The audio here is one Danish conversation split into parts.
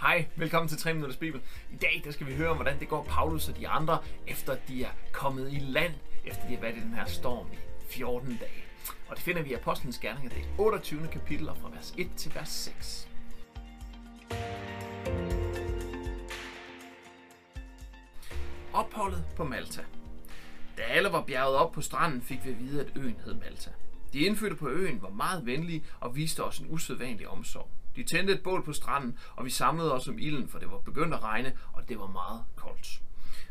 Hej, velkommen til 3 Minutters Bibel. I dag der skal vi høre om, hvordan det går Paulus og de andre, efter de er kommet i land, efter de har været i den her storm i 14 dage. Og det finder vi i Apostlenes Gerninger, det 28. kapitel, fra vers 1 til vers 6. Opholdet på Malta. Da alle var bjerget op på stranden, fik vi at vide, at øen hed Malta. De indfødte på øen var meget venlige og viste os en usædvanlig omsorg. De tændte et bål på stranden, og vi samlede os om ilden, for det var begyndt at regne, og det var meget koldt.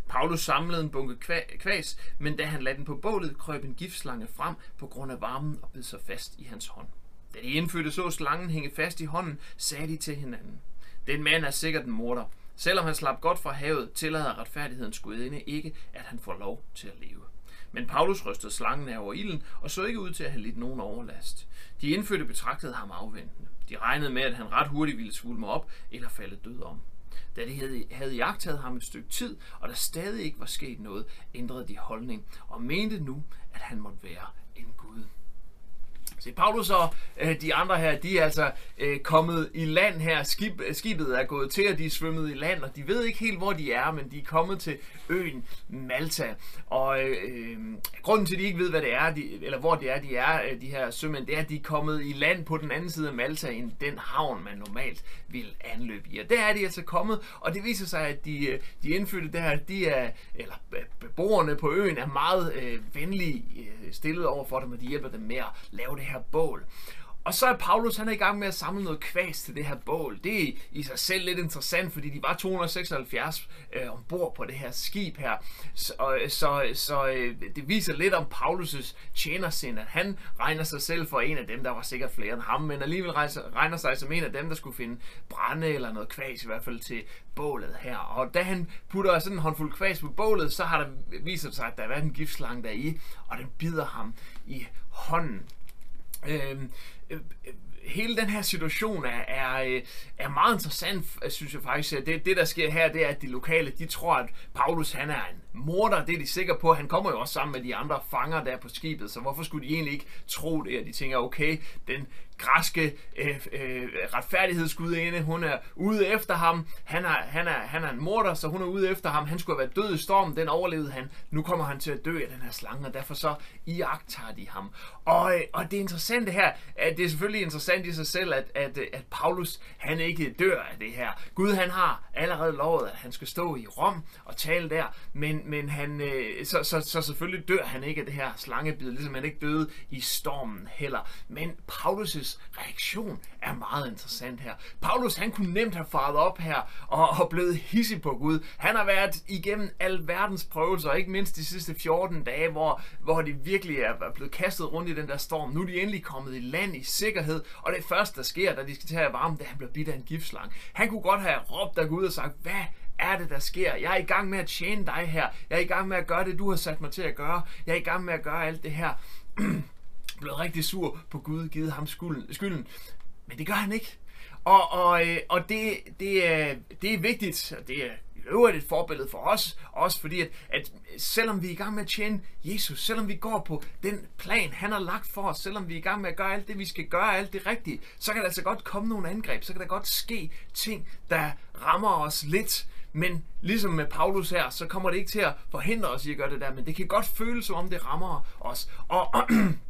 Paulus samlede en bunke kvæs, men da han lagde den på bålet, krøb en giftslange frem på grund af varmen og bed sig fast i hans hånd. Da de indfødte så slangen hænge fast i hånden, sagde de til hinanden. Den mand er sikkert en morder. Selvom han slap godt fra havet, tillader retfærdighedens gudinde ikke, at han får lov til at leve. Men Paulus rystede slangen af over ilden og så ikke ud til at have lidt nogen overlast. De indfødte betragtede ham afventende. De regnede med, at han ret hurtigt ville svulme op eller falde død om. Da de havde, havde jagtet ham et stykke tid, og der stadig ikke var sket noget, ændrede de holdning og mente nu, at han måtte være en Gud. Se, Paulus og øh, de andre her, de er altså øh, kommet i land her. Skib, øh, skibet er gået til, og de er svømmet i land, og de ved ikke helt, hvor de er, men de er kommet til øen Malta. Og øh, grunden til, at de ikke ved, hvad det er, de, eller hvor det er, de er, øh, de her sømænd, det er, at de er kommet i land på den anden side af Malta, end den havn, man normalt vil anløbe i. Og der er de altså kommet, og det viser sig, at de, øh, de indfødte der, de er, eller øh, beboerne på øen, er meget øh, venlige øh, stillet over for dem, og de hjælper dem med at lave det her bål. Og så er Paulus han er i gang med at samle noget kvæs til det her bål. Det er i sig selv lidt interessant, fordi de var 276 øh, ombord på det her skib her. Så, så, så øh, det viser lidt om Paulus' tjenersind, at han regner sig selv for en af dem, der var sikkert flere end ham, men alligevel rejser, regner sig som en af dem, der skulle finde brænde eller noget kvæs i hvert fald til bålet her. Og da han putter sådan en håndfuld kvæs på bålet, så har der viser sig, at der er været en giftslange der i, og den bider ham i hånden. Øhm, øh, øh, hele den her situation er, er, øh, er meget interessant, øh, synes jeg faktisk. Det, det, der sker her, det er, at de lokale, de tror, at Paulus han er en morder. Det er de sikre på. Han kommer jo også sammen med de andre fanger der på skibet, så hvorfor skulle de egentlig ikke tro det? Og de tænker, okay, den græske øh, øh, retfærdighedsgudinde, hun er ude efter ham. Han er, han, er, han er en morder, så hun er ude efter ham. Han skulle have været død i stormen, den overlevede han. Nu kommer han til at dø af den her slange, og derfor så iagtager de ham. Og, øh, og det interessante her, at det er selvfølgelig interessant i sig selv, at, at, at Paulus, han ikke dør af det her. Gud, han har allerede lovet, at han skal stå i Rom og tale der, men, men han, øh, så, så, så selvfølgelig dør han ikke af det her slangebid, ligesom han ikke døde i stormen heller. Men Paulus' reaktion er meget interessant her. Paulus, han kunne nemt have faret op her og, og blevet hissig på Gud. Han har været igennem al verdens prøvelser, ikke mindst de sidste 14 dage, hvor, hvor de virkelig er blevet kastet rundt i den der storm. Nu er de endelig kommet i land i sikkerhed, og det første, der sker, da de skal tage varme, det er, at han bliver bidt af en giftslang. Han kunne godt have råbt der Gud og sagt, hvad er det, der sker? Jeg er i gang med at tjene dig her. Jeg er i gang med at gøre det, du har sat mig til at gøre. Jeg er i gang med at gøre alt det her. blevet rigtig sur på Gud, givet ham skylden. skylden. Men det gør han ikke. Og, og, øh, og det, det, er, det er vigtigt, og det er i øvrigt et forbillede for os, også fordi, at, at selvom vi er i gang med at tjene Jesus, selvom vi går på den plan, han har lagt for os, selvom vi er i gang med at gøre alt det, vi skal gøre, alt det rigtige, så kan der altså godt komme nogle angreb, så kan der godt ske ting, der rammer os lidt, men ligesom med Paulus her, så kommer det ikke til at forhindre os i at gøre det der, men det kan godt føles som om det rammer os. Og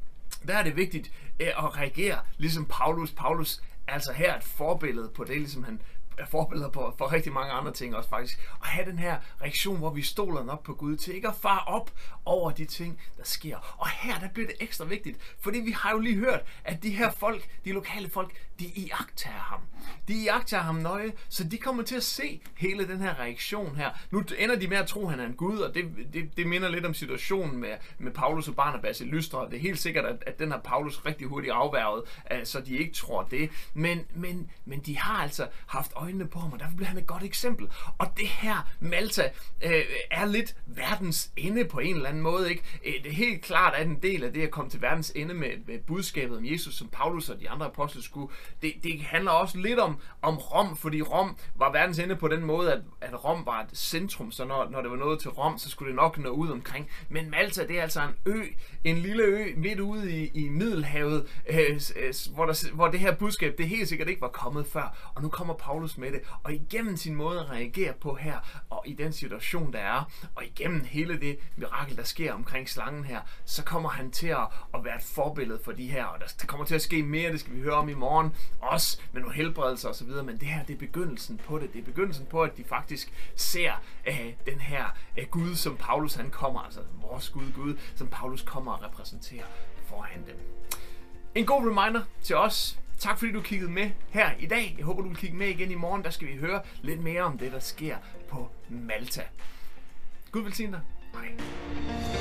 der er det vigtigt øh, at reagere, ligesom Paulus. Paulus er altså her et forbillede på det, ligesom han er forbilleder på, for rigtig mange andre ting også faktisk. At have den her reaktion, hvor vi stoler nok på Gud, til ikke at fare op over de ting, der sker. Og her, der bliver det ekstra vigtigt, fordi vi har jo lige hørt, at de her folk, de lokale folk, de iagtager ham. De iagtager ham nøje, så de kommer til at se hele den her reaktion her. Nu ender de med at tro, at han er en Gud, og det, det, det minder lidt om situationen med, med Paulus og Barnabas i Lystra. Det er helt sikkert, at, at den har Paulus rigtig hurtigt afværget, øh, så de ikke tror det. Men, men, men de har altså haft øjnene på ham, og derfor bliver han et godt eksempel. Og det her, Malta, øh, er lidt verdens ende på en eller anden måde. Ikke? Øh, det er helt klart, at en del af det at komme til verdens ende med, med budskabet om Jesus, som Paulus og de andre apostle skulle, det, det handler også lidt om, om Rom, fordi Rom var verdens ende på den måde, at, at Rom var et centrum, så når, når det var noget til Rom, så skulle det nok nå ud omkring. Men Malta, det er altså en ø, en lille ø midt ude i, i Middelhavet, øh, øh, hvor, der, hvor det her budskab, det helt sikkert ikke var kommet før. Og nu kommer Paulus med det, og igennem sin måde at reagere på her, og i den situation, der er, og igennem hele det mirakel, der sker omkring slangen her, så kommer han til at, at være et forbillede for de her, og der, der kommer til at ske mere, det skal vi høre om i morgen, også med nogle helbredelser osv., men det her, det er begyndelsen på det, det er begyndelsen på, at de faktisk ser øh, den her øh, Gud, som Paulus han kommer, altså vores Gud, Gud, som Paulus kommer og repræsenterer foran dem. En god reminder til os. Tak fordi du kiggede med her i dag. Jeg håber, du vil kigge med igen i morgen. Der skal vi høre lidt mere om det, der sker på Malta. Gud velsigne dig. Hej.